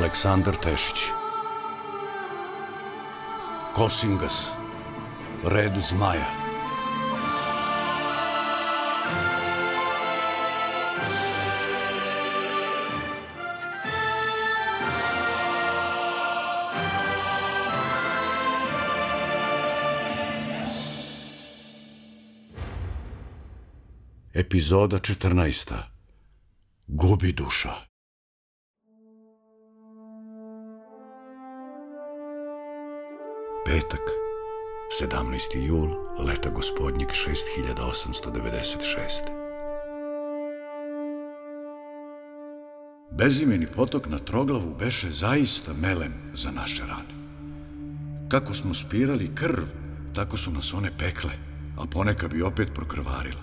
Aleksandar Tešić Kosingas Red zmaja Epizoda 14. Gubi duša. Petak, 17. jul, leta gospodnjeg 6896. Bezimeni potok na Troglavu beše zaista melem za naše rane. Kako smo spirali krv, tako su nas one pekle, a ponekad bi opet prokrvarila.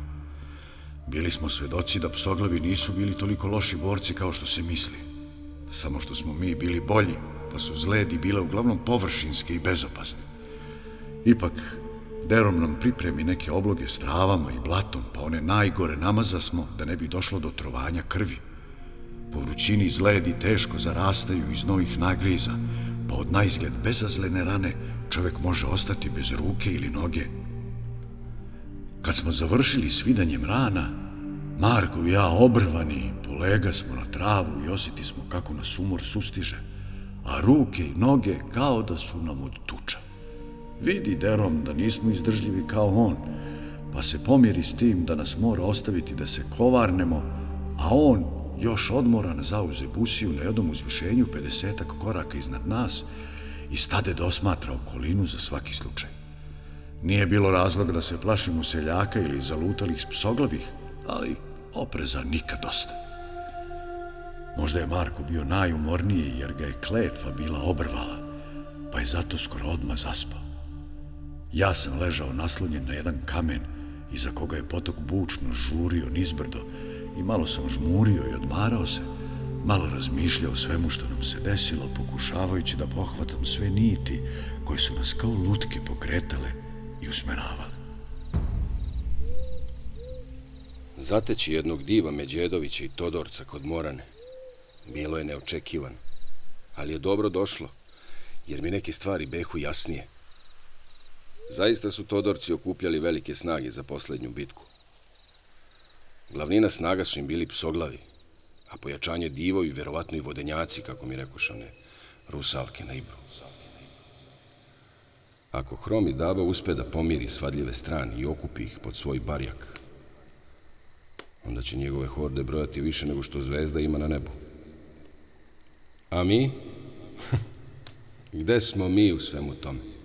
Bili smo svedoci da psoglavi nisu bili toliko loši borci kao što se misli. Samo što smo mi bili bolji, pa su zledi bile uglavnom površinske i bezopasne. Ipak, Derom nam pripremi neke obloge s travama i blatom, pa one najgore namaza smo da ne bi došlo do trovanja krvi. Po vrućini zledi teško zarastaju iz novih nagriza, pa od najzgled bezazlene rane čovjek može ostati bez ruke ili noge. Kad smo završili s vidanjem rana, Marko i ja obrvani polega smo na travu i osjeti smo kako nas umor sustiže, a ruke i noge kao da su nam od tuča. Vidi Derom da nismo izdržljivi kao on, pa se pomiri s tim da nas mora ostaviti da se kovarnemo, a on još odmoran zauze busiju na jednom uzvišenju 50 koraka iznad nas i stade da osmatra okolinu za svaki slučaj. Nije bilo razloga da se plašimo seljaka ili zalutalih psoglavih, ali opreza nikad dosta. Možda je Marko bio najumorniji jer ga je kletva bila obrvala, pa je zato skoro odma zaspao. Ja sam ležao naslonjen na jedan kamen iza koga je potok bučno žurio nizbrdo i malo sam žmurio i odmarao se, malo razmišljao svemu što nam se desilo, pokušavajući da pohvatam sve niti koje su nas kao lutke pokretale i usmeravale. Zateći jednog diva Međedovića i Todorca kod Morane bilo je neočekivan, ali je dobro došlo, jer mi neke stvari behu jasnije. Zaista su Todorci okupljali velike snage za poslednju bitku. Glavnina snaga su im bili psoglavi, a pojačanje divovi, verovatno i vodenjaci, kako mi rekošane, rusalke na Ibru. Ako Hrom i Daba uspe da pomiri svadljive strane i okupi ih pod svoj barjak, onda će njegove horde brojati više nego što zvezda ima na nebu. A mi? Gde smo mi u svemu tome?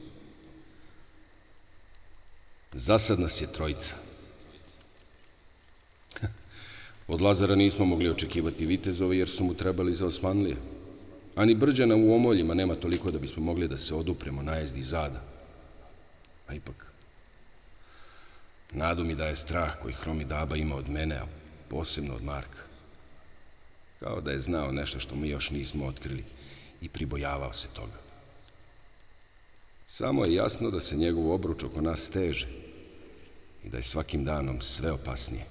Zasad nas je trojica. Od Lazara nismo mogli očekivati vitezove jer su mu trebali za Osmanlije. Ani brđana u omoljima nema toliko da bismo mogli da se odupremo najezdi zada. A ipak, nadu mi da je strah koji Hromi Daba ima od mene, a posebno od Marka. Kao da je znao nešto što mi još nismo otkrili i pribojavao se toga. Samo je jasno da se njegov obruč oko nas steže i da je svakim danom sve opasnije.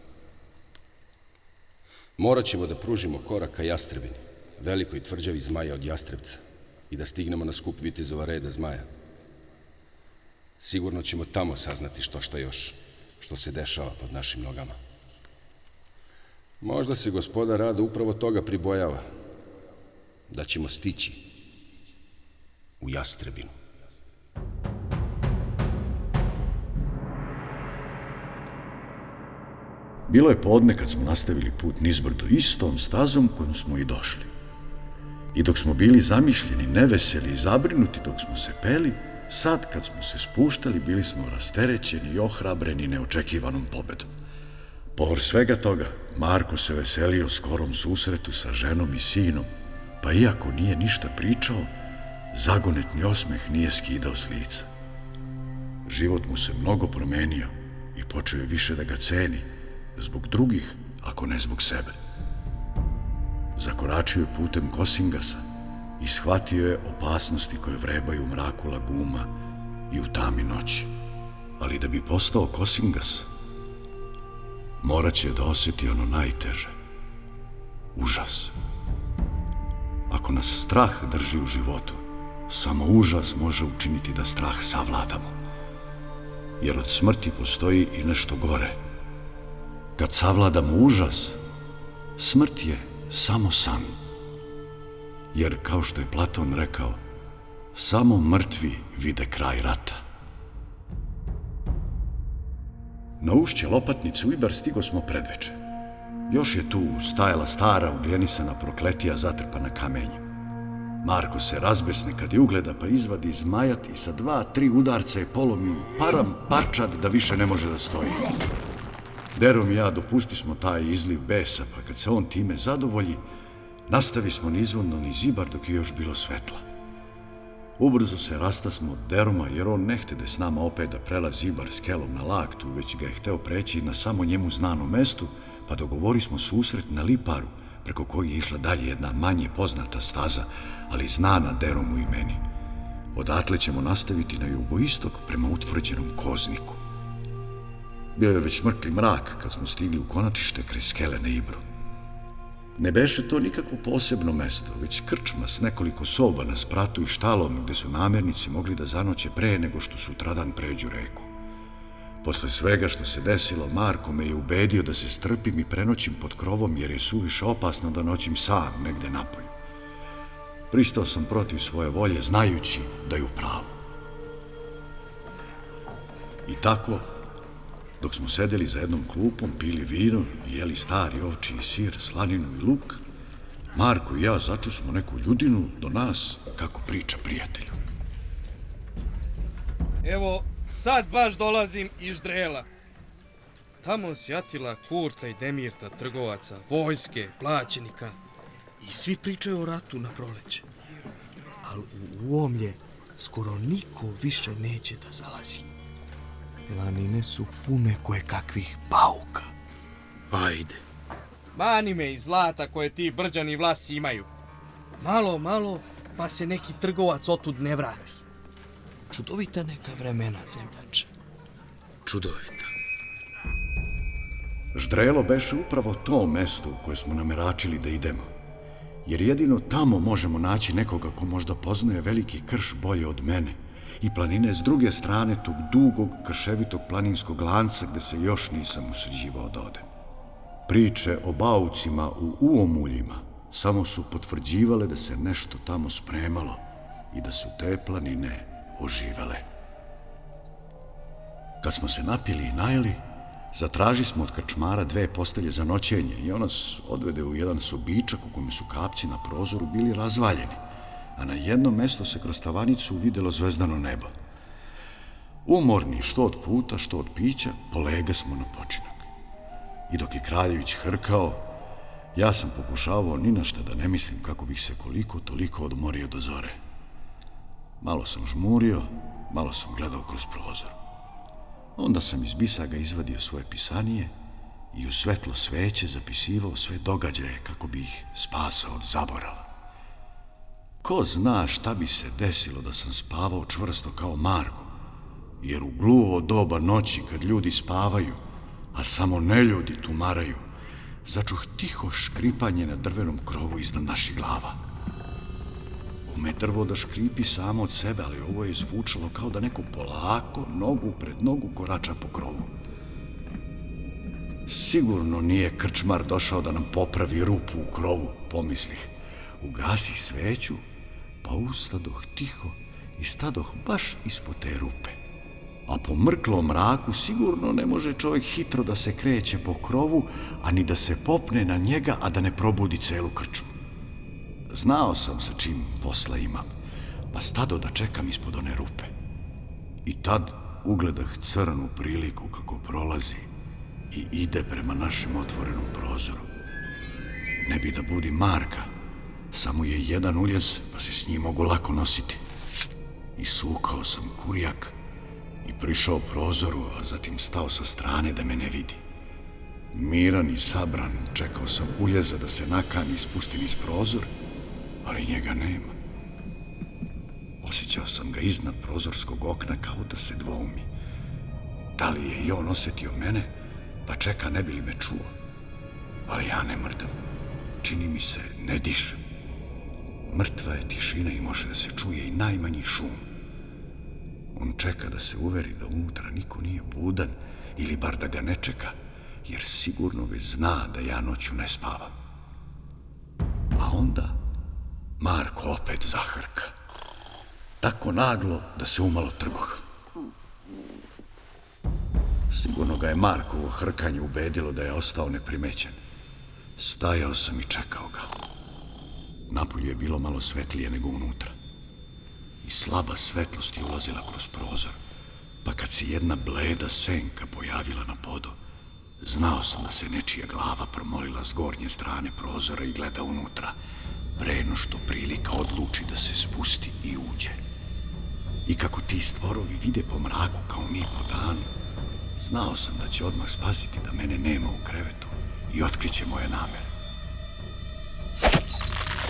Morat ćemo da pružimo korak ka jastrebini, velikoj tvrđavi zmaja od jastrebca i da stignemo na skup vitezova reda zmaja. Sigurno ćemo tamo saznati što što još, što se dešava pod našim nogama. Možda se gospoda rada upravo toga pribojava, da ćemo stići u jastrebinu. Bilo je podne kad smo nastavili put nizbrdo istom stazom kojom smo i došli. I dok smo bili zamišljeni, neveseli i zabrinuti dok smo se peli, sad kad smo se spuštali, bili smo rasterećeni i ohrabreni neočekivanom pobedom. Povr svega toga, Marko se veselio skorom susretu sa ženom i sinom, pa iako nije ništa pričao, zagonetni osmeh nije skidao s lica. Život mu se mnogo promenio i počeo je više da ga ceni, zbog drugih, ako ne zbog sebe. Zakoračio je putem Kosingasa i shvatio je opasnosti koje vrebaju u mraku laguma i u tami noći. Ali da bi postao Kosingas, morat će da osjeti ono najteže. Užas. Ako nas strah drži u životu, samo užas može učiniti da strah savladamo. Jer od smrti postoji i nešto gore. Kad savladamo užas, smrt je samo san. Jer, kao što je Platon rekao, samo mrtvi vide kraj rata. Na ušće lopatnicu i bar stigo smo predveče. Još je tu stajala stara, ugljenisana prokletija zatrpana kamenjem. Marko se razbesne kad je ugleda pa izvadi zmajat i sa dva, tri udarca je polomio param parčad da više ne može da stoji. Derom i ja dopusti smo taj izliv besa, pa kad se on time zadovolji, nastavi smo nizvodno ni zibar dok je još bilo svetla. Ubrzo se rasta smo od Deroma, jer on ne htede s nama opet da prelazi zibar s kelom na laktu, već ga je hteo preći na samo njemu znanom mestu, pa dogovori smo susret na Liparu, preko koji je išla dalje jedna manje poznata staza, ali znana Deromu i meni. Odatle ćemo nastaviti na jugoistok prema utvrđenom kozniku. Bio je već mrkli mrak kad smo stigli u konatište kraj skele na Ibru. Ne beše to nikakvo posebno mesto, već krčma s nekoliko soba na spratu i štalom gde su namernici mogli da zanoće pre nego što sutradan pređu reku. Posle svega što se desilo, Marko me je ubedio da se strpim i prenoćim pod krovom jer je suviše opasno da noćim sam negde napolju. Pristao sam protiv svoje volje, znajući da je u pravu. I tako, dok smo sedeli za jednom klupom, pili vino jeli stari ovči i sir, slaninu i luk, Marko i ja začu smo neku ljudinu do nas, kako priča prijatelju. Evo, sad baš dolazim iz Drela. Tamo sjatila Kurta i Demirta, trgovaca, vojske, plaćenika. I svi pričaju o ratu na proleće. Ali u omlje skoro niko više neće da zalazi. Planine su pune koje kakvih pauka. Ajde. Mani me iz zlata koje ti brđani vlasi imaju. Malo, malo, pa se neki trgovac otud ne vrati. Čudovita neka vremena, zemljače. Čudovita. Ždrelo beše upravo to mesto u koje smo nameračili da idemo. Jer jedino tamo možemo naći nekoga ko možda poznaje veliki krš bolje od mene i planine s druge strane tog dugog, krševitog planinskog lanca gde se još nisam usređivao da odem. Priče o baucima u uomuljima samo su potvrđivale da se nešto tamo spremalo i da su te planine oživele. Kad smo se napili i najeli, zatraži smo od krčmara dve postelje za noćenje i on nas odvede u jedan sobičak u kojem su kapci na prozoru bili razvaljeni, a na jedno mesto se kroz tavanicu videlo zvezdano nebo. Umorni što od puta, što od pića, polega smo na počinak. I dok je kraljević hrkao, ja sam pokušavao ni na šta da ne mislim kako bih se koliko toliko odmorio do zore. Malo sam žmurio, malo sam gledao kroz prozor. Onda sam iz bisaga izvadio svoje pisanije i u svetlo sveće zapisivao sve događaje kako bi ih spasao od zaborava. Ko zna šta bi se desilo da sam spavao čvrsto kao Marko, jer u gluvo doba noći kad ljudi spavaju, a samo ne ljudi tumaraju, začuh tiho škripanje na drvenom krovu iznad naših glava. Ume drvo da škripi samo od sebe, ali ovo je zvučalo kao da neko polako, nogu pred nogu korača po krovu. Sigurno nije krčmar došao da nam popravi rupu u krovu, pomislih. Ugasi sveću, pa ustadoh tiho i stadoh baš ispod te rupe. A po mrklom mraku sigurno ne može čovjek hitro da se kreće po krovu, ani da se popne na njega, a da ne probudi celu krču. Znao sam sa čim posla imam, pa stado da čekam ispod one rupe. I tad ugledah crnu priliku kako prolazi i ide prema našem otvorenom prozoru. Ne bi da budi Marka, samo je jedan uljez, pa se s njim mogu lako nositi. I sukao sam kurjak i prišao prozoru, a zatim stao sa strane da me ne vidi. Miran i sabran čekao sam uljeza da se nakani i spustim iz prozor, ali njega nema. Osjećao sam ga iznad prozorskog okna kao da se dvoumi. Da li je i on osjetio mene, pa čeka ne bi li me čuo. Ali ja ne mrdam. Čini mi se, ne dišem mrtva je tišina i može da se čuje i najmanji šum. On čeka da se uveri da unutra niko nije budan ili bar da ga ne čeka, jer sigurno već zna da ja noću ne spavam. A onda Marko opet zahrka. Tako naglo da se umalo trgoh. Sigurno ga je Markovo hrkanje ubedilo da je ostao neprimećen. Stajao sam i čekao ga. Napolju je bilo malo svetlije nego unutra. I slaba svetlost je ulazila kroz prozor. Pa kad se jedna bleda senka pojavila na podu, znao sam da se nečija glava promolila s gornje strane prozora i gleda unutra, preno što prilika odluči da se spusti i uđe. I kako ti stvorovi vide po mraku kao mi po danu, znao sam da će odmah spasiti da mene nema u krevetu i otkriće moje namere.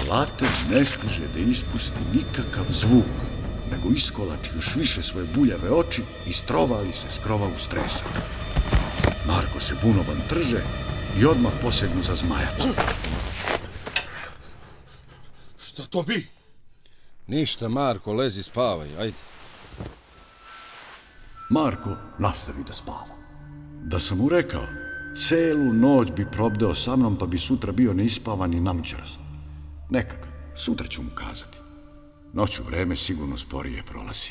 Later ne stiže da ispusti nikakav zvuk, nego iskolači još više svoje buljave oči i strovali se skrova u stresa. Marko se bunovan trže i odmah posegnu za zmaja. Šta to bi? Ništa, Marko, lezi, spavaj, ajde. Marko nastavi da spava. Da sam mu rekao, celu noć bi probdeo sa mnom pa bi sutra bio neispavan i namćerast. Nekak, sutra ću mu kazati. Noću vreme sigurno sporije prolazi.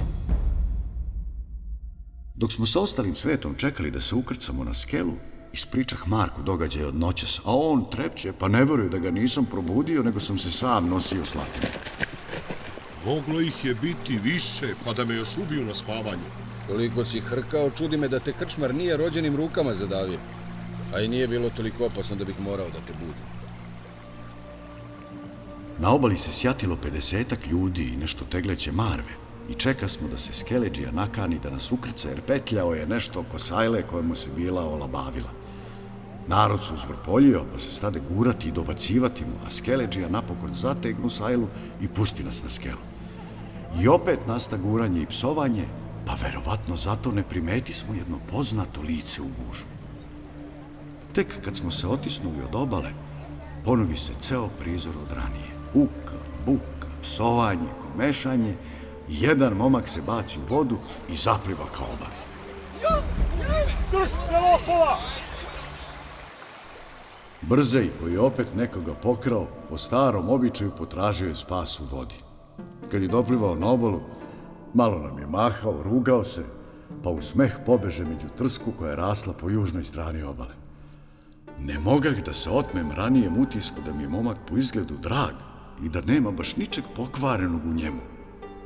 Dok smo sa ostalim svetom čekali da se ukrcamo na skelu, ispričah Marku događaje od noćas, a on trepće, pa ne veruje da ga nisam probudio, nego sam se sam nosio s latinom. Moglo ih je biti više, pa da me još ubiju na spavanju. Koliko si hrkao, čudi me da te krčmar nije rođenim rukama zadavio. A i nije bilo toliko opasno da bih morao da te budim. Na obali se sjatilo 50 ljudi i nešto tegleće marve i čeka smo da se Skeleđija nakani da nas ukrca jer petljao je nešto oko sajle kojemu se bila olabavila. Narod su zvrpoljio pa se stade gurati i dobacivati mu, a Skeleđija napokon zategnu sajlu i pusti nas na skelu. I opet nasta guranje i psovanje, pa verovatno zato ne primeti smo jedno poznato lice u gužu. Tek kad smo se otisnuli od obale, ponovi se ceo prizor od ranije. Uka, buka, psovanje, komešanje, jedan momak se baci u vodu i zapliva kao obar. Brzej, koji je opet nekoga pokrao, po starom običaju potražio je spas u vodi. Kad je doplivao na obalu, malo nam je mahao, rugao se, pa u smeh pobeže među trsku koja je rasla po južnoj strani obale. Ne mogah da se otmem ranijem utisku da mi je momak po izgledu drag i da nema baš ničeg pokvarenog u njemu,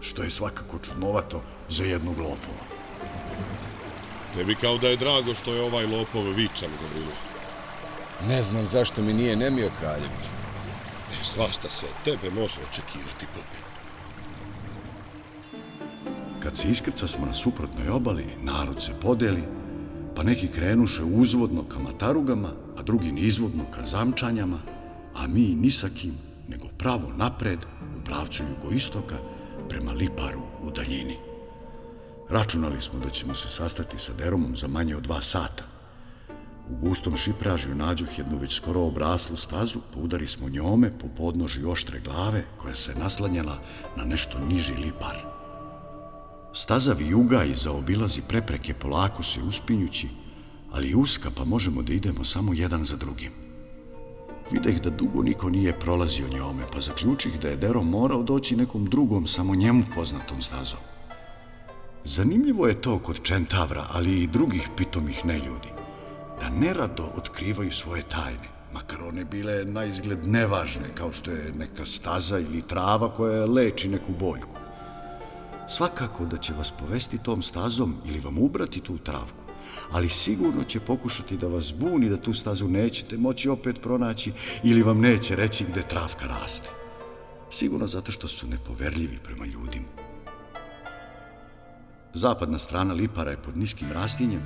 što je svakako čudnovato za jednog lopova. Tebi kao da je drago što je ovaj lopov vičan, Gavrilo. Ne znam zašto mi nije nemio kraljević. E, svašta se od tebe može očekivati, popi. Kad se iskrca smo na suprotnoj obali, narod se podeli, pa neki krenuše uzvodno ka matarugama, a drugi nizvodno ka zamčanjama, a mi ni sa kim, nego pravo napred u pravcu jugoistoka prema Liparu u daljini. Računali smo da ćemo se sastati sa Deromom za manje od dva sata. U gustom šipražju nađuh jednu već skoro obraslu stazu, poudari smo njome po podnoži oštre glave koja se naslanjala na nešto niži Lipar. Staza vijuga i zaobilazi prepreke polako se uspinjući, ali uska pa možemo da idemo samo jedan za drugim. Videh da dugo niko nije prolazio njome, pa zaključih da je Dero morao doći nekom drugom, samo njemu poznatom stazom. Zanimljivo je to kod Čentavra, ali i drugih pitomih neljudi, da nerado otkrivaju svoje tajne, makar one bile na izgled nevažne, kao što je neka staza ili trava koja leči neku boljku. Svakako da će vas povesti tom stazom ili vam ubrati tu travku, ali sigurno će pokušati da vas buni da tu stazu nećete moći opet pronaći ili vam neće reći gde travka raste. Sigurno zato što su nepoverljivi prema ljudima. Zapadna strana Lipara je pod niskim rastinjem,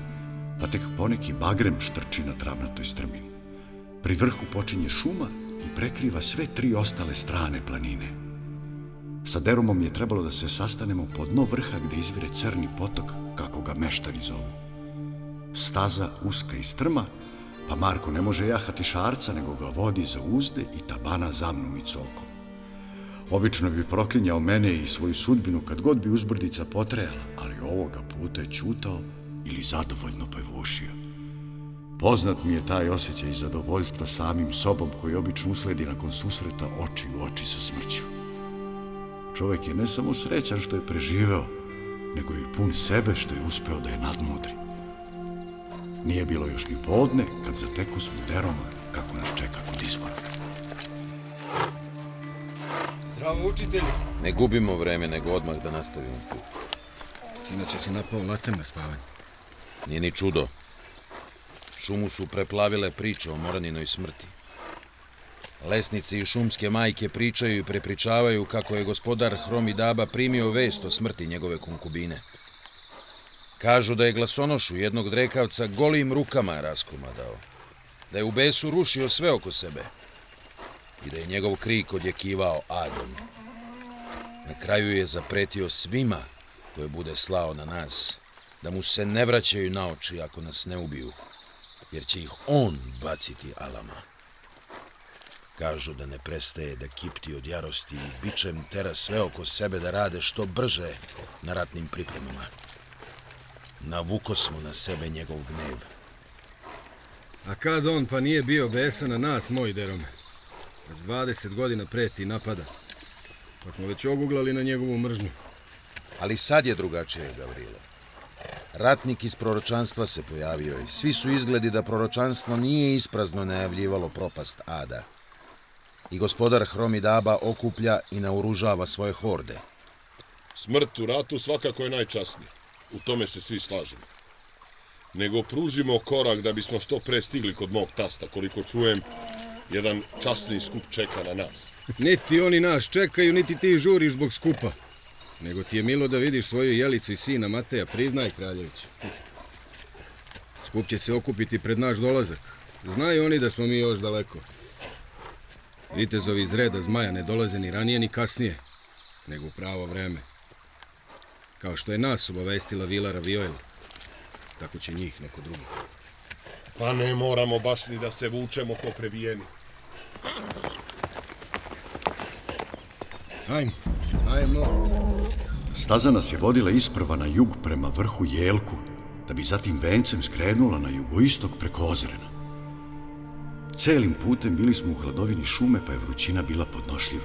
pa tek poneki bagrem štrči na travnatoj strmini. Pri vrhu počinje šuma i prekriva sve tri ostale strane planine. Sa Derumom je trebalo da se sastanemo pod dno vrha gde izvire crni potok, kako ga meštani zovu. Staza uska i strma, pa Marko ne može jahati šarca, nego ga vodi za uzde i tabana za mnom i cokom. Obično bi proklinjao mene i svoju sudbinu kad god bi uzbrdica potrejala, ali ovoga puta je čutao ili zadovoljno pevušio. Poznat mi je taj osjećaj zadovoljstva samim sobom koji obično usledi nakon susreta oči u oči sa smrću. Čovjek je ne samo srećan što je preživeo, nego i pun sebe što je uspeo da je nadmudri. Nije bilo još ni podne kad zateku smo deroma kako nas čeka kod izbora. Zdravo, učitelji. Ne gubimo vreme, nego odmah da nastavimo put. Sinoće si napao latem na spavanje. Nije ni čudo. Šumu su preplavile priče o Moraninoj smrti. Lesnici i šumske majke pričaju i prepričavaju kako je gospodar Hromidaba primio vest o smrti njegove konkubine. Kažu da je glasonošu jednog drekavca golim rukama raskomadao. Da je u besu rušio sve oko sebe. I da je njegov krik odjekivao adom. Na kraju je zapretio svima koje bude slao na nas, da mu se ne vraćaju na oči ako nas ne ubiju, jer će ih on baciti alama. Kažu da ne prestaje da kipti od jarosti i bičem tera sve oko sebe da rade što brže na ratnim pripremama. Navuko smo na sebe njegov gnev. A kad on pa nije bio besan na nas, moj derome? Već 20 godina preti napada. Pa smo već oguglali na njegovu mržnju. Ali sad je drugačije, Gavrilo. Ratnik iz proročanstva se pojavio i svi su izgledi da proročanstvo nije isprazno najavljivalo propast Ada. I gospodar Hromidaba okuplja i naoružava svoje horde. Smrt u ratu svakako je najčasnija. U tome se svi slažemo. Nego pružimo korak da bismo što pre stigli kod mog tasta, koliko čujem, jedan časni skup čeka na nas. Niti oni nas čekaju, niti ti žuriš zbog skupa. Nego ti je milo da vidiš svoju jelicu i sina Mateja, priznaj, kraljević. Skup će se okupiti pred naš dolazak. Znaju oni da smo mi još daleko. Vitezovi iz reda zmaja ne dolaze ni ranije ni kasnije, nego u pravo vreme. Kao što je nas obavestila Vila Ravioil, tako će njih neko drugi. Pa ne moramo baš ni da se vučemo ko previjeni. Ajmo, ajmo. Staza nas je vodila isprva na jug prema vrhu Jelku, da bi zatim vencem skrenula na jugoistok preko ozrena. Celim putem bili smo u hladovini šume, pa je vrućina bila podnošljiva.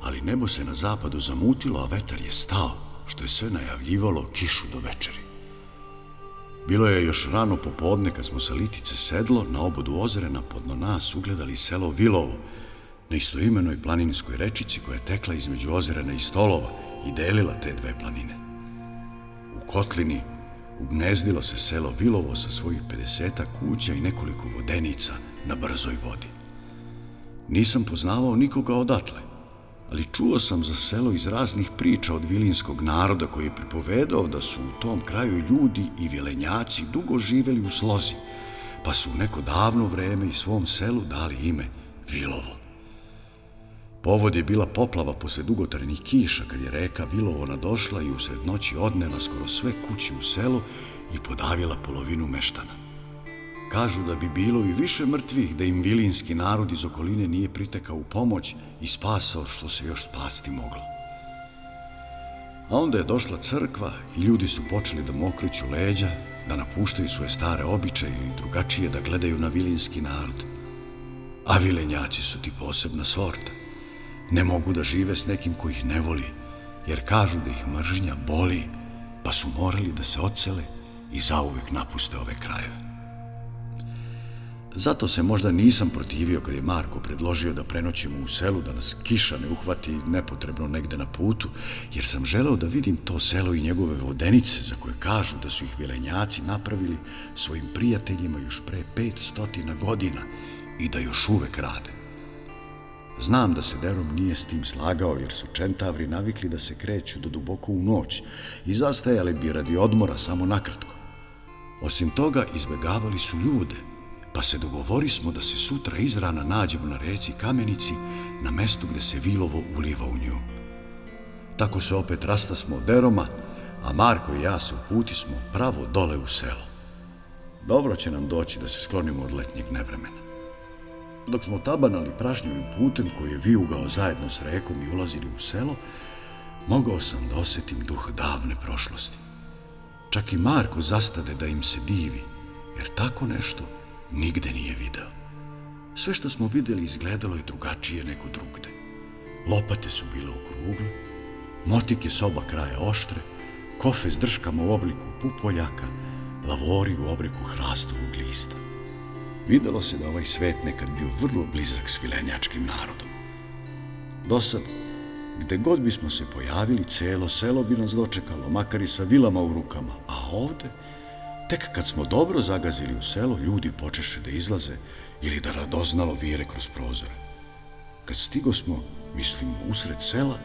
Ali nebo se na zapadu zamutilo, a vetar je stao, što je sve najavljivalo kišu do večeri. Bilo je još rano popodne kad smo sa litice sedlo na obodu ozrena podno nas ugledali selo Vilovo, na istoimenoj planinskoj rečici koja je tekla između ozrena i stolova i delila te dve planine. U kotlini ugnezdilo se selo Vilovo sa svojih 50 kuća i nekoliko vodenica na brzoj vodi. Nisam poznavao nikoga odatle, ali čuo sam za selo iz raznih priča od vilinskog naroda koji je pripovedao da su u tom kraju ljudi i vilenjaci dugo živeli u slozi, pa su u neko davno vreme i svom selu dali ime Vilovo. Povod je bila poplava posle dugotrajnih kiša kad je reka Vilovo nadošla i usred noći odnela skoro sve kući u selu i podavila polovinu meštana. Kažu da bi bilo i više mrtvih da im vilinski narod iz okoline nije pritekao u pomoć i spasao što se još spasti moglo. A onda je došla crkva i ljudi su počeli da mokriću leđa, da napuštaju svoje stare običaje i drugačije da gledaju na vilinski narod. A vilenjaci su ti posebna sorta. Ne mogu da žive s nekim ko ih ne voli, jer kažu da ih mržnja boli, pa su morali da se ocele i zauvek napuste ove krajeve. Zato se možda nisam protivio kad je Marko predložio da prenoćimo u selu, da nas kiša ne uhvati nepotrebno negde na putu, jer sam želeo da vidim to selo i njegove vodenice za koje kažu da su ih vilenjaci napravili svojim prijateljima još pre 500 godina i da još uvek rade. Znam da se Derom nije s tim slagao jer su čentavri navikli da se kreću do duboko u noć i zastajali bi radi odmora samo nakratko. Osim toga, izbegavali su ljude, pa se dogovori smo da se sutra izrana nađemo na reci Kamenici na mestu gde se Vilovo uliva u nju. Tako se opet rasta smo od Deroma, a Marko i ja se uputi smo pravo dole u selo. Dobro će nam doći da se sklonimo od letnjeg nevremena. Dok smo tabanali prašnjivim putem koji je viugao zajedno s rekom i ulazili u selo, mogao sam da osjetim duh davne prošlosti. Čak i Marko zastade da im se divi, jer tako nešto nigde nije video. Sve što smo videli izgledalo je drugačije nego drugde. Lopate su bile okrugle, motike s oba kraja oštre, kofe s drškama u obliku pupoljaka, lavori u obliku hrastovog lista. Videlo se da ovaj svet nekad bio vrlo blizak s vilenjačkim narodom. Do sad, gde god bismo se pojavili, celo selo bi nas dočekalo, makar i sa vilama u rukama, a ovde, tek kad smo dobro zagazili u selo, ljudi počeše da izlaze ili da radoznalo vire kroz prozore. Kad stigo smo, mislim, usred sela,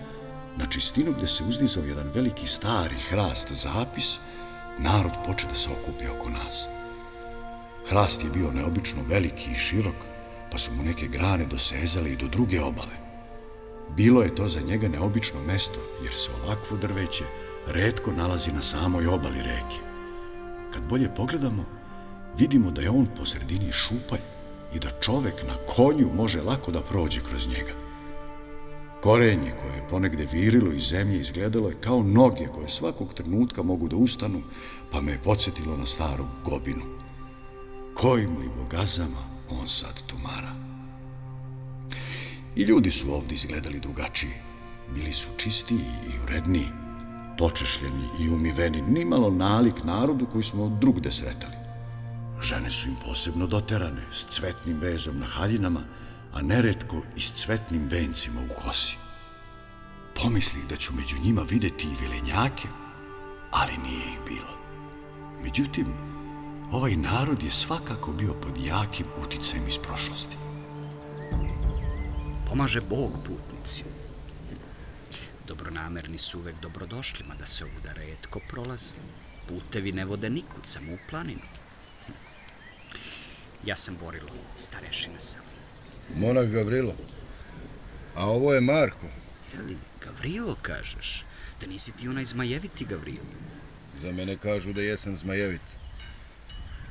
na čistinu gde se uzdizao jedan veliki stari hrast zapis, narod poče da se okupi oko nas. Hrast je bio neobično veliki i širok, pa su mu neke grane dosezale i do druge obale. Bilo je to za njega neobično mesto, jer se ovakvo drveće redko nalazi na samoj obali reke. Kad bolje pogledamo, vidimo da je on po sredini šupalj i da čovek na konju može lako da prođe kroz njega. Korenje koje je ponegde virilo iz zemlje izgledalo je kao noge koje svakog trenutka mogu da ustanu, pa me je podsjetilo na staru gobinu. Kojim li bogazama on sad tumara? I ljudi su ovdje izgledali drugačiji. Bili su čistiji i uredniji, počešljeni i umiveni, nimalo nalik narodu koji smo drugde sretali. Žene su im posebno doterane, s cvetnim vezom na haljinama, a neretko i s cvetnim vencima u kosi. Pomislih da ću među njima videti i vilenjake, ali nije ih bilo. Međutim, ovaj narod je svakako bio pod jakim uticajem iz prošlosti. Pomaže Bog putnici. Dobronamerni su uvek dobrodošli, mada se ovuda redko prolaze. Putevi ne vode nikud, samo u planinu. Ja sam Borilo, starešina sam. Monak Gavrilo. A ovo je Marko. Jeli, Gavrilo kažeš? Da nisi ti onaj zmajeviti Gavrilo? Za mene kažu da jesam zmajevit.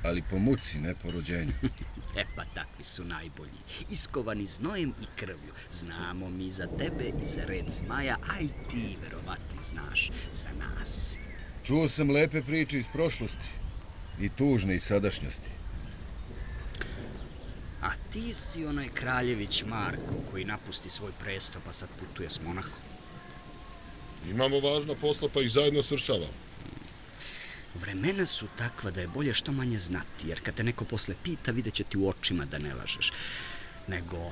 Ali po muci, ne po rođenju. E pa takvi su najbolji. Iskovani znojem i krvlju. Znamo mi za tebe i za red zmaja, a i ti verovatno znaš za nas. Čuo sam lepe priče iz prošlosti. I tužne iz sadašnjosti. A ti si onaj kraljević Marko koji napusti svoj presto pa sad putuje s monahom. Imamo važna posla pa ih zajedno svršavamo. Vremena su takva da je bolje što manje znati, jer kad te neko posle pita, vidjet će ti u očima da ne lažeš. Nego,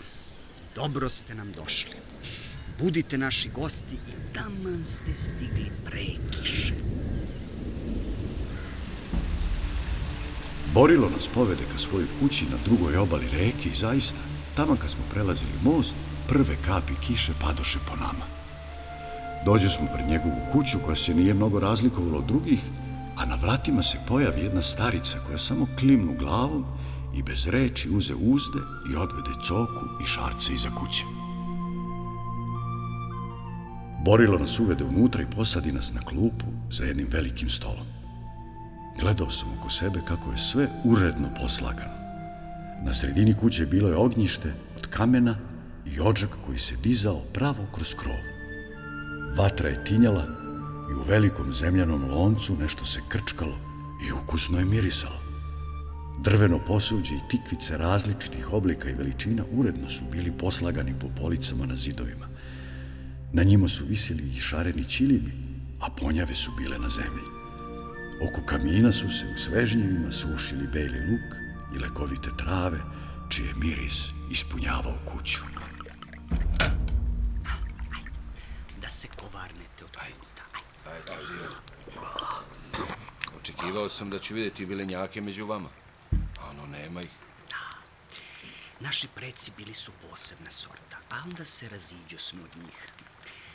dobro ste nam došli. Budite naši gosti i taman ste stigli pre kiše. Borilo nas povede ka svojoj kući na drugoj obali reke i zaista, tamo kad smo prelazili most, prve kapi kiše padoše po nama. Dođe smo pred njegovu kuću koja se nije mnogo razlikovala od drugih, a na vratima se pojavi jedna starica koja samo klimnu glavom i bez reči uze uzde i odvede coku i šarce iza kuće. Borilo nas uvede unutra i posadi nas na klupu za jednim velikim stolom. Gledao sam oko sebe kako je sve uredno poslagano. Na sredini kuće bilo je ognjište od kamena i ođak koji se dizao pravo kroz krov. Vatra je tinjala i u velikom zemljanom loncu nešto se krčkalo i ukusno je mirisalo. Drveno posuđe i tikvice različitih oblika i veličina uredno su bili poslagani po policama na zidovima. Na njima su visili i šareni ćilibi, a ponjave su bile na zemlji. Oko kamina su se u svežnjevima sušili beli luk i lekovite trave, čiji je miris ispunjavao kuću. Da se kova. Očekivao sam da ću vidjeti vilenjake među vama. A ono, nema ih. Naši preci bili su posebna sorta, a onda se raziđo smo od njih.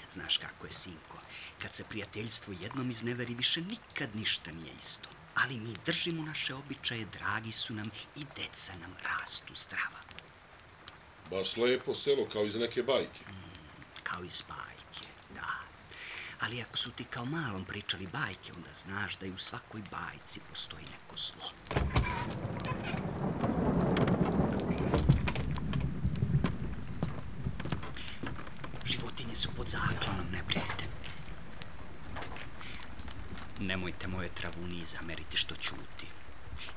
Znaš kako je, sinko, kad se prijateljstvo jednom izneveri, više nikad ništa nije isto. Ali mi držimo naše običaje, dragi su nam i deca nam rastu zdrava. Baš lepo selo, kao iz neke bajke. Kao iz bajke ali ako su ti kao malom pričali bajke, onda znaš da i u svakoj bajci postoji neko zlo. Životinje su pod zaklonom, ne brinite. Nemojte moje travuni zameriti što čuti,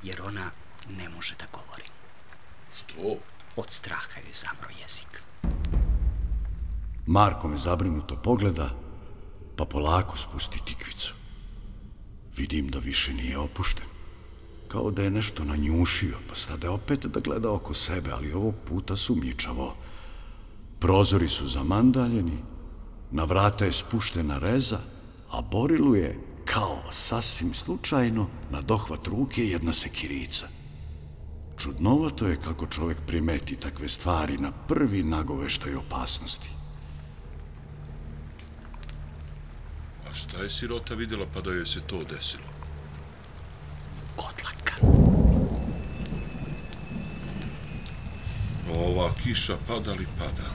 jer ona ne može da govori. Što? Od straha joj zamro jezik. Marko me zabrinuto pogleda pa polako spusti tikvicu. Vidim da više nije opušten. Kao da je nešto nanjušio, pa stade opet da gleda oko sebe, ali ovog puta sumnjičavo. Prozori su zamandaljeni, na vrata je spuštena reza, a Borilu je, kao sasvim slučajno, na dohvat ruke jedna sekirica. Čudnovato je kako čovjek primeti takve stvari na prvi nagoveštoj opasnosti. Šta je sirota vidjela pa da joj se to desilo? Vukodlaka. Ova kiša pada li pada?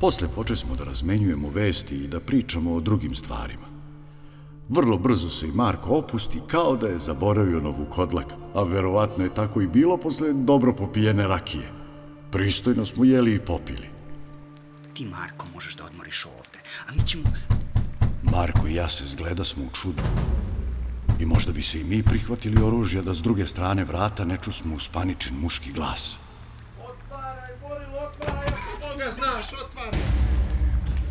Posle poče smo da razmenjujemo vesti i da pričamo o drugim stvarima. Vrlo brzo se i Marko opusti kao da je zaboravio novu kodlak, a verovatno je tako i bilo posle dobro popijene rakije. Pristojno smo jeli i popili. Ti, Marko, možeš da odmoriš ovde, a mi ćemo... Marko i ja se zgleda smo u čudu. I možda bi se i mi prihvatili oružja da s druge strane vrata ne čusmo uspaničen muški glas. Otvaraj, Borilo, otvaraj, ako Boga znaš, otvaraj.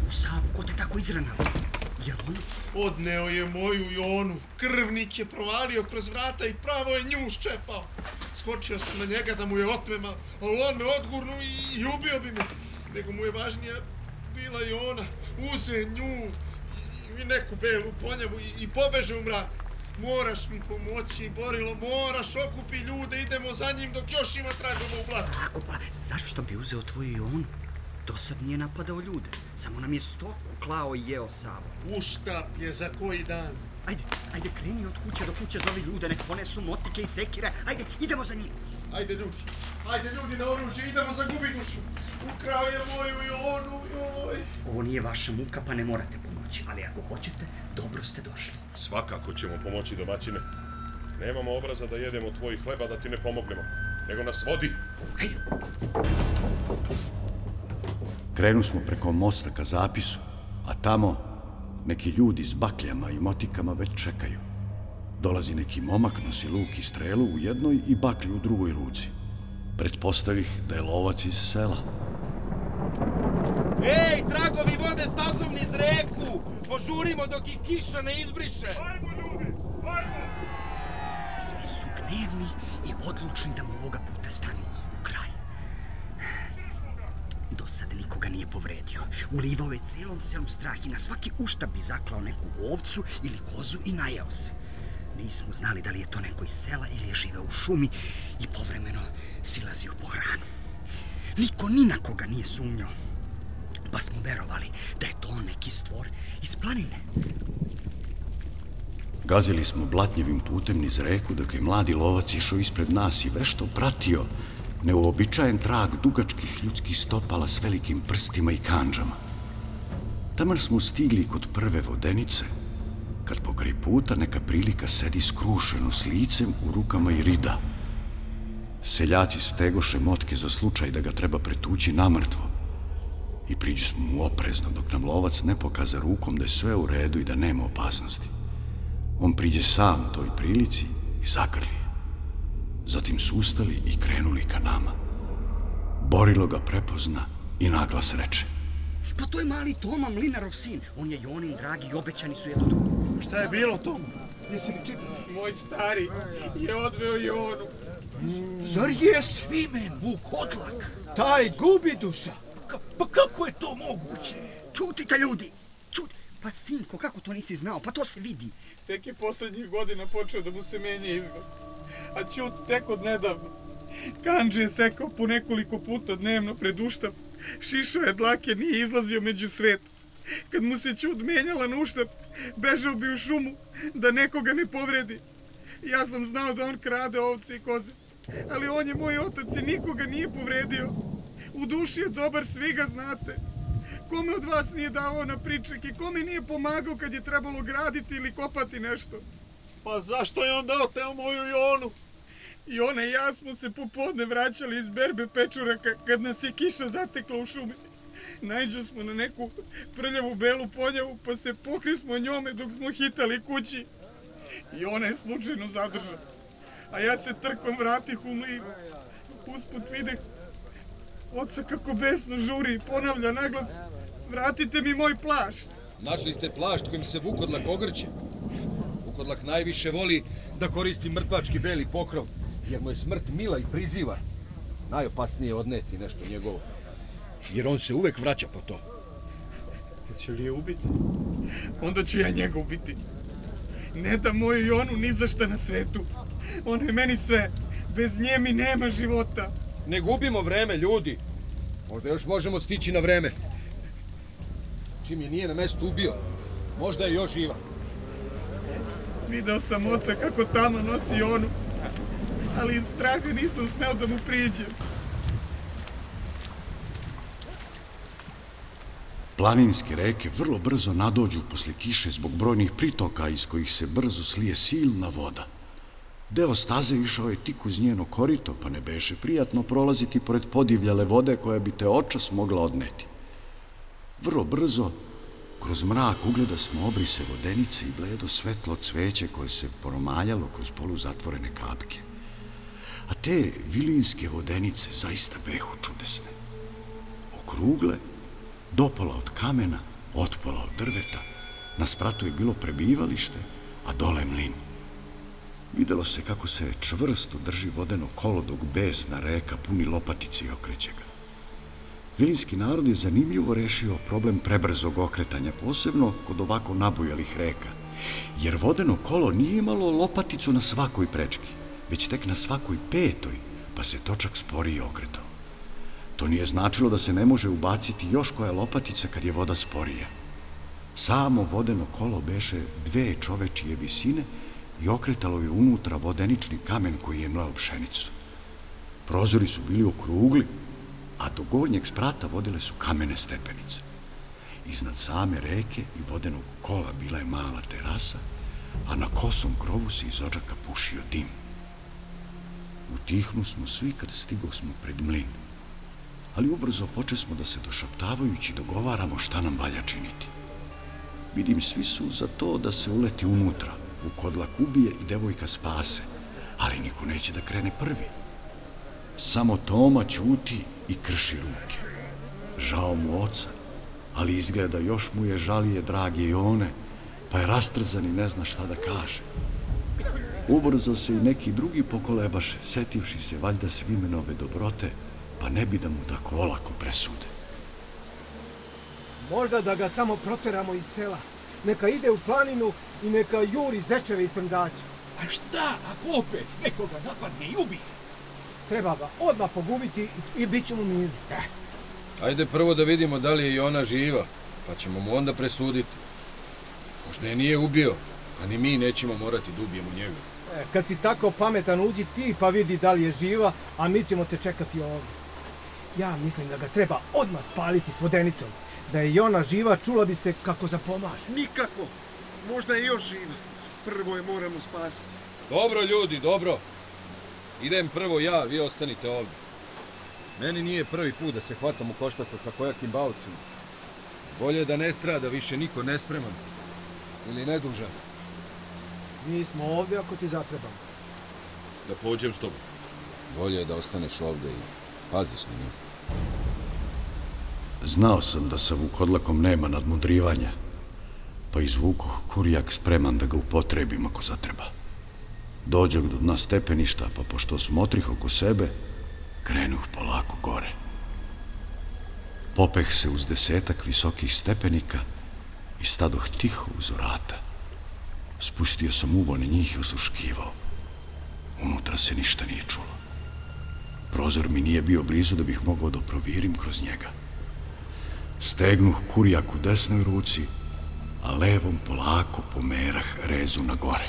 U Savu, ko te tako izranao? Jel on? Odneo je moju Jonu, krvnik je provalio kroz vrata i pravo je nju ščepao. Skočio sam na njega da mu je otmema, ali on me odgurnu i, i ubio bi me. Nego mu je važnija bila Jona, uze nju i, i neku belu ponjavu i, i pobeže u mrak. Moraš mi pomoći, Borilo, moraš okupi ljude, idemo za njim dok još ima tragova u blatu. Ako pa, zašto bi uzeo tvoju Jonu? Do sad nije napadao ljude, samo nam je stoku klao i jeo Savo. Uštap je za koji dan. Ajde, ajde, kreni od kuće do kuće, zovi ljude, nek ponesu motike i sekire. Ajde, idemo za njim. Ajde ljudi, ajde ljudi na oružje, idemo za gubi dušu. Ukrao je moju Jonu, joj. Ovo nije vaša muka, pa ne morate pomoći, ali ako hoćete, dobro ste došli. Svakako ćemo pomoći domaćine. Nemamo obraza da jedemo tvoj hleba da ti ne pomognemo, nego nas vodi. Ajde, Krenu smo preko mosta ka zapisu, a tamo neki ljudi s bakljama i motikama već čekaju. Dolazi neki momak, nosi luk i strelu u jednoj i baklju u drugoj ruci. Pretpostavih da je lovac iz sela. Ej, tragovi vode stazom niz reku! Požurimo dok ih kiša ne izbriše! svi su gnevni i odlučni da mu ovoga puta stanu u kraj. Do sad nikoga nije povredio. Ulivao je cijelom selu strah i na svaki ušta bi zaklao neku ovcu ili kozu i najeo se. Nismo znali da li je to neko iz sela ili je živeo u šumi i povremeno silazio po hranu. Niko ni na koga nije sumnjao. Pa smo verovali da je to neki stvor iz planine. Gazili smo blatnjevim putem niz reku dok je mladi lovac išao ispred nas i vešto pratio neuobičajen trag dugačkih ljudskih stopala s velikim prstima i kanđama. Taman smo stigli kod prve vodenice, kad pokraj puta neka prilika sedi skrušeno s licem u rukama i rida. Seljaci stegoše motke za slučaj da ga treba pretući namrtvo. I priđu smo mu oprezno dok nam lovac ne pokaza rukom da je sve u redu i da nema opasnosti. On priđe sam toj prilici i zagrli je. Zatim su ustali i krenuli ka nama. Borilo ga prepozna i naglas reče. Pa to je mali Toma, Mlinarov sin. On je Jonin dragi i obećani su jedno drugo. Šta je bilo to? Jesi li čitao? Moj stari je odveo Jonu. Zar je svimen Vukodlak? Taj gubi duša? Ka, pa kako je to moguće? Čutite ljudi! Čuti! Pa sinko, kako to nisi znao? Pa to se vidi. Tek je poslednjih godina počeo da mu se menja izgled. A Ćut tek od nedavno. Kanđe je sekao po nekoliko puta dnevno pred uštap. Šišao je dlake, nije izlazio među svet. Kad mu se Ćut menjala na uštap, bežao bi u šumu da nekoga ne povredi. Ja sam znao da on krade ovce i koze. Ali on je moj otac i nikoga nije povredio. U duši je dobar, svi ga znate. Kome od vas nije davao na pričak i kome nije pomagao kad je trebalo graditi ili kopati nešto? Pa zašto je onda oteo moju Jonu? I ona i ja smo se popodne vraćali iz berbe pečuraka kad nas je kiša zatekla u šumi. Najđo smo na neku prljavu belu poljavu, pa se pokri smo njome dok smo hitali kući. I ona je slučajno zadržala. A ja se trkom vratih u mlin. Usput videh oca kako besno žuri i ponavlja naglas Vratite mi moj plašt. Našli ste plašt kojim se Vukodlak ogrće. Vukodlak najviše voli da koristi mrtvački beli pokrov, jer mu je smrt mila i priziva. Najopasnije je odneti nešto njegovo. Jer on se uvek vraća po to. Hoće li je ubiti? Onda ću ja njega ubiti. Ne da moju Jonu ni za šta na svetu. Ona je meni sve. Bez nje mi nema života. Ne gubimo vreme, ljudi. Možda još možemo stići na vreme. Čim je nije na mestu ubio, možda je još živa. Video sam oca kako tamo nosi Jonu. Ali iz straha nisam smeo da mu priđem. Planinske reke vrlo brzo nadođu posle kiše zbog brojnih pritoka iz kojih se brzo slije silna voda. Deo staze išao je tik uz njeno korito, pa ne beše prijatno prolaziti pored podivljale vode koja bi te očas mogla odneti. Vrlo brzo, kroz mrak ugleda smo obrise vodenice i bledo svetlo cveće koje se poromaljalo kroz polu zatvorene kapke. A te vilinske vodenice zaista behu čudesne. Okrugle, dopola od kamena, otpola od drveta, na spratu je bilo prebivalište, a dole mlin. Videlo se kako se čvrsto drži vodeno kolo dok besna reka puni lopatice i okreće ga. Vilinski narod je zanimljivo rešio problem prebrzog okretanja, posebno kod ovako nabujalih reka, jer vodeno kolo nije imalo lopaticu na svakoj prečki, već tek na svakoj petoj, pa se točak sporije okretao. To nije značilo da se ne može ubaciti još koja lopatica kad je voda sporija. Samo vodeno kolo beše dve čovečije visine i okretalo je unutra vodenični kamen koji je mleo pšenicu. Prozori su bili okrugli, a do gornjeg sprata vodile su kamene stepenice. Iznad same reke i vodenog kola bila je mala terasa, a na kosom krovu se iz ođaka pušio dim. Utihnu smo svi kad stigo smo pred mlin, ali ubrzo poče smo da se došaptavajući dogovaramo šta nam valja činiti. Vidim, svi su za to da se uleti unutra, u kodlak ubije i devojka spase, ali niko neće da krene prvi. Samo Toma čuti i krši ruke. Žao mu oca, ali izgleda još mu je žalije drage Jone, pa je rastrzan i ne zna šta da kaže. Ubrzo se i neki drugi pokolebaše, setivši se valjda svimenove dobrote, pa ne bi da mu tako olako presude. Možda da ga samo proteramo iz sela. Neka ide u planinu i neka juri zečeve i srndače. A šta ako opet nekoga napadne i ubije? Treba ga odmah pogubiti i bit ćemo mirni. Eh, Ajde prvo da vidimo da li je i ona živa, pa ćemo mu onda presuditi. Možda je nije ubio, a ni mi nećemo morati da ubijemo njega. E, kad si tako pametan, uđi ti pa vidi da li je živa, a mi ćemo te čekati ovdje. Ja mislim da ga treba odmah spaliti s vodenicom. Da je i ona živa, čula bi se kako zapomaže. Nikako. Možda je još živa. Prvo je moramo spasiti. Dobro ljudi, dobro. Idem prvo ja, vi ostanite ovdje. Meni nije prvi put da se hvatam u koštaca sa kojakim bavcima. Bolje je da ne strada više niko nespreman. Ili nedužan. Mi smo ovdje ako ti zatrebamo. Da pođem s tobom. Bolje je da ostaneš ovde i paziš na njih. Znao sam da sa vukodlakom nema nadmudrivanja, pa izvuku kurijak spreman da ga upotrebim ako zatreba. Dođeg do dna stepeništa, pa pošto smotrih oko sebe, krenuh polako gore. Popeh se uz desetak visokih stepenika i stadoh tiho uz vrata. Spustio sam uvo na njih i osluškivao. Unutra se ništa nije čulo. Prozor mi nije bio blizu da bih mogao da provirim kroz njega. Stegnuh kurijak u desnoj ruci, a levom polako pomerah rezu na gore.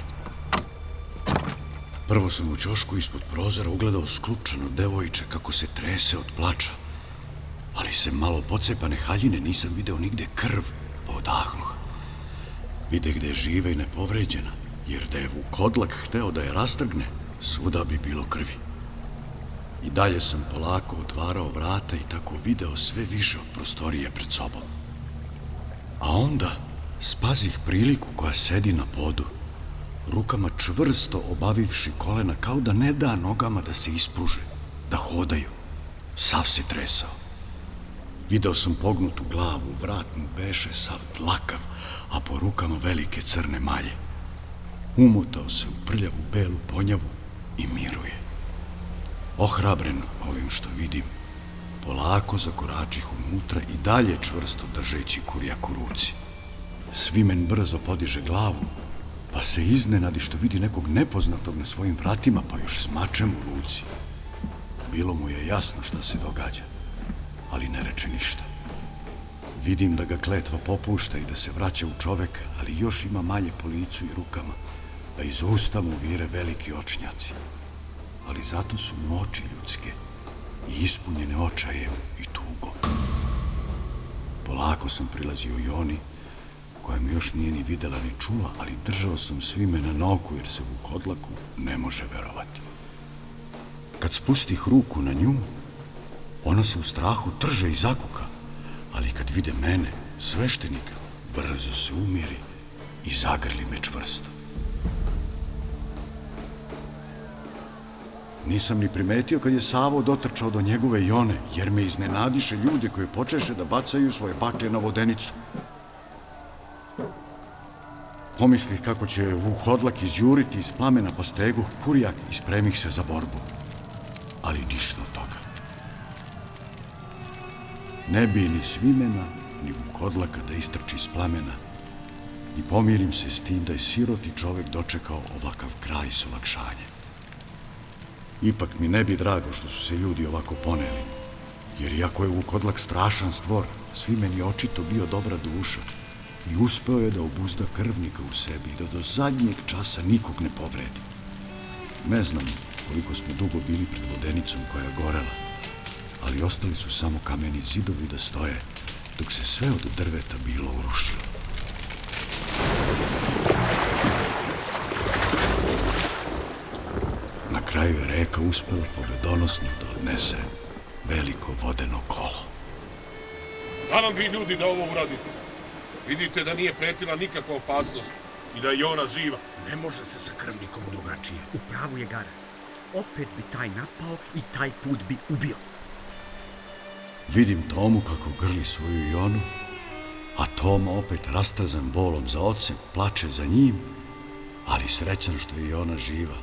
Prvo sam u čošku ispod prozora ugledao sklupčano devojče kako se trese od plača, ali se malo pocepane haljine nisam video nigde krv, pa odahnuh. Vide gde je živa i nepovređena, jer da je Vukodlak hteo da je rastrgne, svuda bi bilo krvi. I dalje sam polako otvarao vrata i tako video sve više od prostorije pred sobom. A onda spazih priliku koja sedi na podu, rukama čvrsto obavivši kolena kao da ne da nogama da se ispruže, da hodaju. Sav se tresao. Video sam pognutu glavu, vrat mu beše sav dlakav, a po rukama velike crne malje. Umutao se u prljavu belu ponjavu i miruje. Ohrabren ovim što vidim, polako zakoračih unutra i dalje čvrsto držeći kurjak u ruci. Svimen brzo podiže glavu, pa se iznenadi što vidi nekog nepoznatog na svojim vratima, pa još s mačem u ruci. Bilo mu je jasno šta se događa, ali ne reče ništa. Vidim da ga kletva popušta i da se vraća u čoveka, ali još ima malje po licu i rukama, da iz usta mu vire veliki očnjaci. Ali zato su mu oči ljudske i ispunjene očajem i tugom. Polako sam prilazio i oni, koja mi još nije ni videla ni čula, ali držao sam svime na nogu jer se u kodlaku ne može verovati. Kad spustih ruku na nju, ona se u strahu trže i zakuka, ali kad vide mene, sveštenika, brzo se umiri i zagrli me čvrsto. Nisam ni primetio kad je Savo dotrčao do njegove jone, jer me iznenadiše ljude koji počeše da bacaju svoje baklje na vodenicu. Pomislih kako će Vukodlak izjuriti iz plamena po stegu, Kurjak i spremih se za borbu. Ali ništa od toga. Ne bi ni svimena, ni Vukodlaka da istrči iz plamena i pomirim se s tim da je siroti čovek dočekao ovakav kraj s olakšanjem. Ipak mi ne bi drago što su se ljudi ovako poneli, jer iako je Vukodlak strašan stvor, svimen je očito bio dobra duša, i uspeo je da obuzda krvnika u sebi i da do zadnjeg časa nikog ne povredi. Ne znam koliko smo dugo bili pred vodenicom koja je gorela, ali ostali su samo kameni zidovi da stoje, dok se sve od drveta bilo urušilo. Na kraju je reka uspela pobedonosno da odnese veliko vodeno kolo. Da nam vi ljudi da ovo uradite? Vidite da nije pretila nikakva opasnost i da je ona živa. Ne može se sa krvnikom drugačije. U pravu je Gara. Opet bi taj napao i taj put bi ubio. Vidim Tomu kako grli svoju Jonu, a Toma opet rastazan bolom za ocem, plače za njim, ali srećan što je ona živa.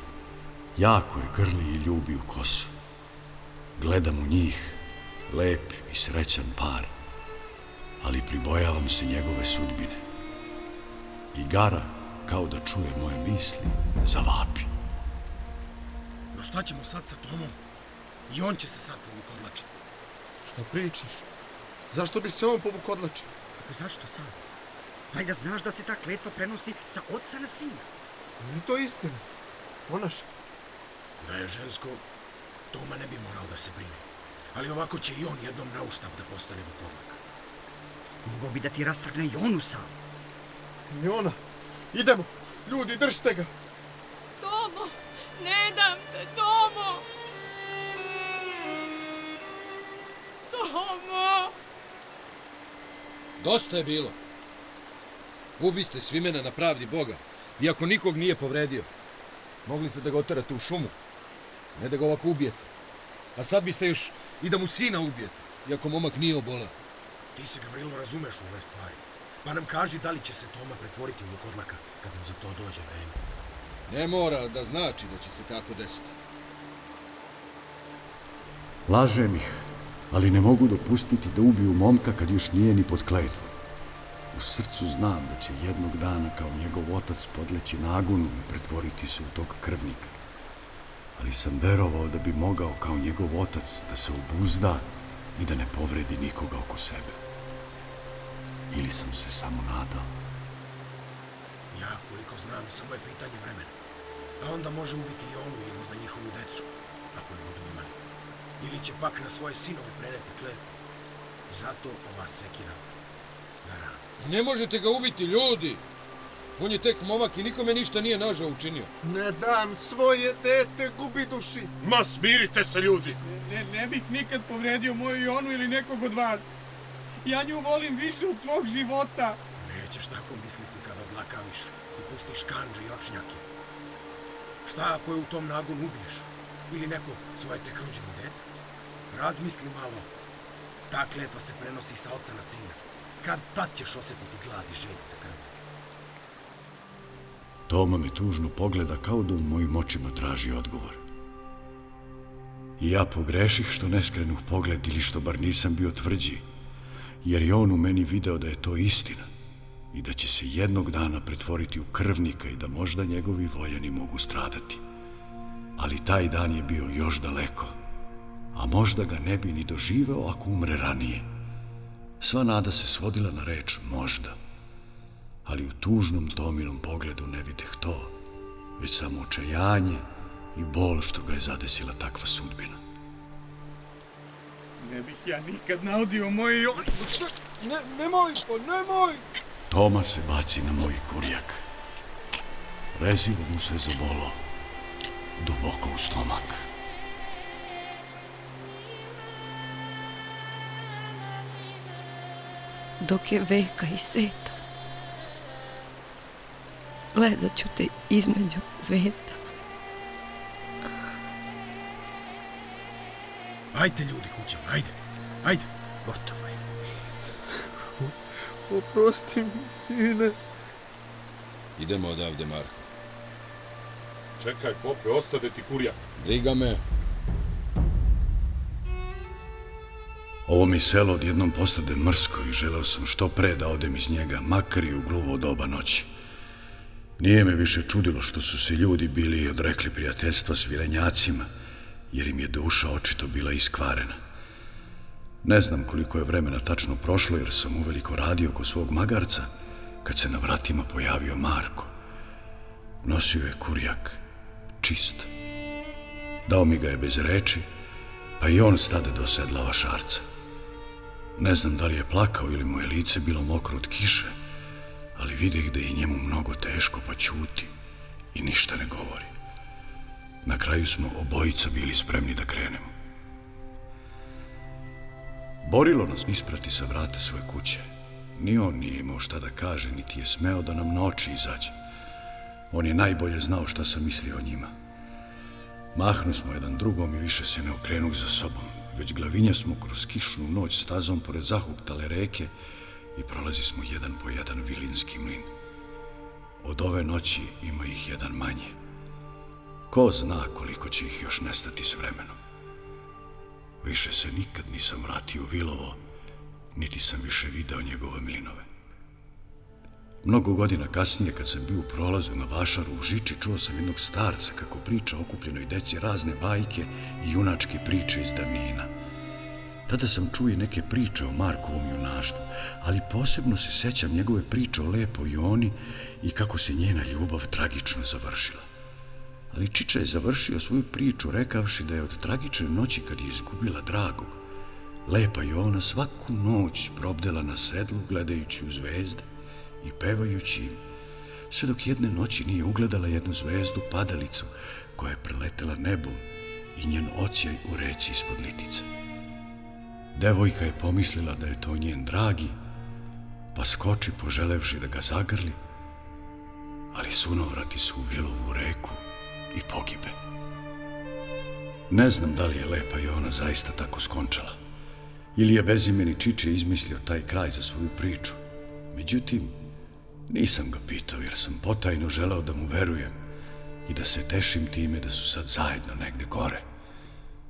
Jako je grli i ljubi u kosu. Gledam u njih, lep i srećan par ali pribojavam se njegove sudbine. I Gara, kao da čuje moje misli, zavapi. No šta ćemo sad sa Tomom? I on će se sad povukodlačiti. Šta pričaš? Zašto bi se on povukodlačio? Kako zašto sad? Valjda znaš da se ta kletva prenosi sa oca na sina. Nije to istina. Onaš. Da je žensko, Toma ne bi morao da se brine. Ali ovako će i on jednom na uštap da postane vukodlak. Mogao bi da ti rastrgne Jonu sam. Jona, idemo. Ljudi, držite ga. Tomo, ne dam te, Tomo. Tomo. Dosta je bilo. Ubiste svimena na pravdi Boga, iako nikog nije povredio. Mogli ste da ga otarate u šumu, ne da ga ovako ubijete. A sad biste još i da mu sina ubijete, iako momak nije obolao. Ti se, Gavrilo, razumeš u ove stvari. Pa nam kaži da li će se Toma pretvoriti u Vukodlaka kad mu za to dođe vreme. Ne mora da znači da će se tako desiti. Lažem ih, ali ne mogu dopustiti da ubiju momka kad još nije ni pod kletvom. U srcu znam da će jednog dana kao njegov otac podleći nagonu i pretvoriti se u tog krvnika. Ali sam verovao da bi mogao kao njegov otac da se obuzda i da ne povredi nikoga oko sebe. Ili sam se samo nadao? Ja, koliko znam, samo je pitanje vremena. A onda može ubiti i onu ili možda njihovu decu, ako je budu imali. Ili će pak na svoje sinove preneti kletvu. Zato ova sekira na ranu. Ne možete ga ubiti, ljudi! On je tek momak i nikome ništa nije nažao učinio. Ne dam svoje dete gubi duši. Ma smirite se ljudi. Ne, ne bih nikad povredio moju Jonu ili nekog od vas. Ja nju volim više od svog života. Nećeš tako misliti kada odlakaviš i pustiš kanđe i očnjake. Šta ako je u tom nagon ubiješ? Ili neko svoje tek rođeno dete? Razmisli malo. Ta kletva se prenosi sa oca na sina. Kad tad ćeš osjetiti glad i želj za krvom? Toma me tužno pogleda kao da u mojim očima traži odgovor. I ja pogreših što ne skrenuh pogled ili što bar nisam bio tvrđi, jer je on u meni video da je to istina i da će se jednog dana pretvoriti u krvnika i da možda njegovi voljeni mogu stradati. Ali taj dan je bio još daleko, a možda ga ne bi ni doživeo ako umre ranije. Sva nada se svodila na reč možda ali u tužnom Tominom pogledu ne videh to, već samo očajanje i bol što ga je zadesila takva sudbina. Ne bih ja nikad naudio moje Joni. Šta? Ne, nemoj, pa nemoj! Toma se baci na moj kurjak. Rezivo mu se zabolo duboko u stomak. Dok je veka i sveta, gledat ću te između zvezda. Ajde ljudi kućama, ajde, ajde, gotovo je. Oprosti mi, sine. Idemo odavde, Marko. Čekaj, pope, ostade ti kurja. Briga me. Ovo mi selo odjednom postade mrsko i želeo sam što pre da odem iz njega, makar i u gluvo doba noći. Nije me više čudilo što su se ljudi bili odrekli prijateljstva s vilenjacima, jer im je duša očito bila iskvarena. Ne znam koliko je vremena tačno prošlo, jer sam uveliko radio ko svog magarca, kad se na vratima pojavio Marko. Nosio je kurjak, čist. Dao mi ga je bez reči, pa i on stade do sedla vašarca. Ne znam da li je plakao ili mu je lice bilo mokro od kiše, ali vide da je njemu mnogo teško, pa ćuti i ništa ne govori. Na kraju smo obojica bili spremni da krenemo. Borilo nas isprati sa vrata svoje kuće. Ni on nije imao šta da kaže, niti je smeo da nam noći izađe. On je najbolje znao šta sam mislio o njima. Mahnu smo jedan drugom i više se ne okrenuh za sobom, već glavinja smo kroz kišnu noć stazom pored zahuktale reke i prolazi smo jedan po jedan vilinski mlin. Od ove noći ima ih jedan manje. Ko zna koliko će ih još nestati s vremenom. Više se nikad nisam vratio u Vilovo, niti sam više video njegove mlinove. Mnogo godina kasnije, kad sam bio u prolazu na Vašaru u Žiči, čuo sam jednog starca kako priča okupljenoj deci razne bajke i junačke priče iz davnina – Tada sam čuo i neke priče o Markovom junaštvu, ali posebno se sećam njegove priče o lepoj Joni i kako se njena ljubav tragično završila. Ali Čiča je završio svoju priču rekavši da je od tragične noći kad je izgubila dragog, lepa Jona svaku noć probdela na sedlu gledajući u zvezde i pevajući im, sve dok jedne noći nije ugledala jednu zvezdu padalicu koja je preletela nebom i njen ocijaj u reci ispod litice. Devojka je pomislila da je to njen dragi, pa skoči poželevši da ga zagrli, ali sunovrati su u Vilovu reku i pogibe. Ne znam da li je lepa i ona zaista tako skončala, ili je bezimeni Čiče izmislio taj kraj za svoju priču. Međutim, nisam ga pitao jer sam potajno želeo da mu verujem i da se tešim time da su sad zajedno negde gore,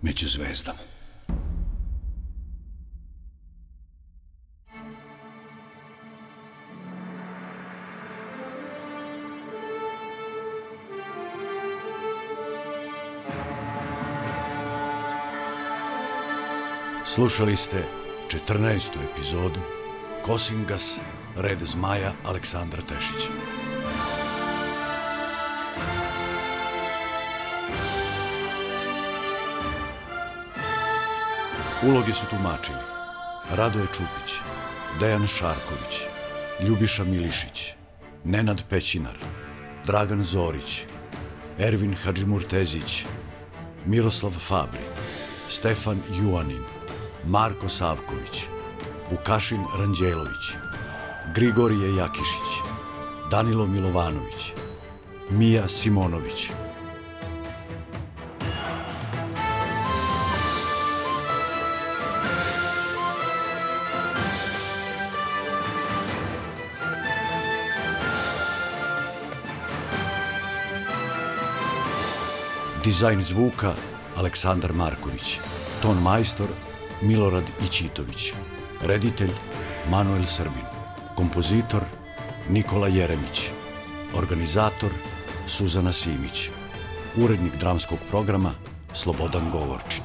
među zvezdama. Slušali ste 14. epizodu Kosingas, Red Zmaja Aleksandra Tešića. Uloge su tumačili Radoje Čupić, Dejan Šarković, Ljubiša Milišić, Nenad Pećinar, Dragan Zorić, Ervin Hadžimurtezić, Miroslav Fabri, Stefan Juanin, Marko Savković, Vukašin Ranđelović, Grigorije Jakišić, Danilo Milovanović, Mija Simonović, Dizajn zvuka Aleksandar Marković. Ton majstor Milorad Ićitović. Reditelj Manuel Srbin. Kompozitor Nikola Jeremić. Organizator Suzana Simić. Urednik dramskog programa Slobodan Govorčin.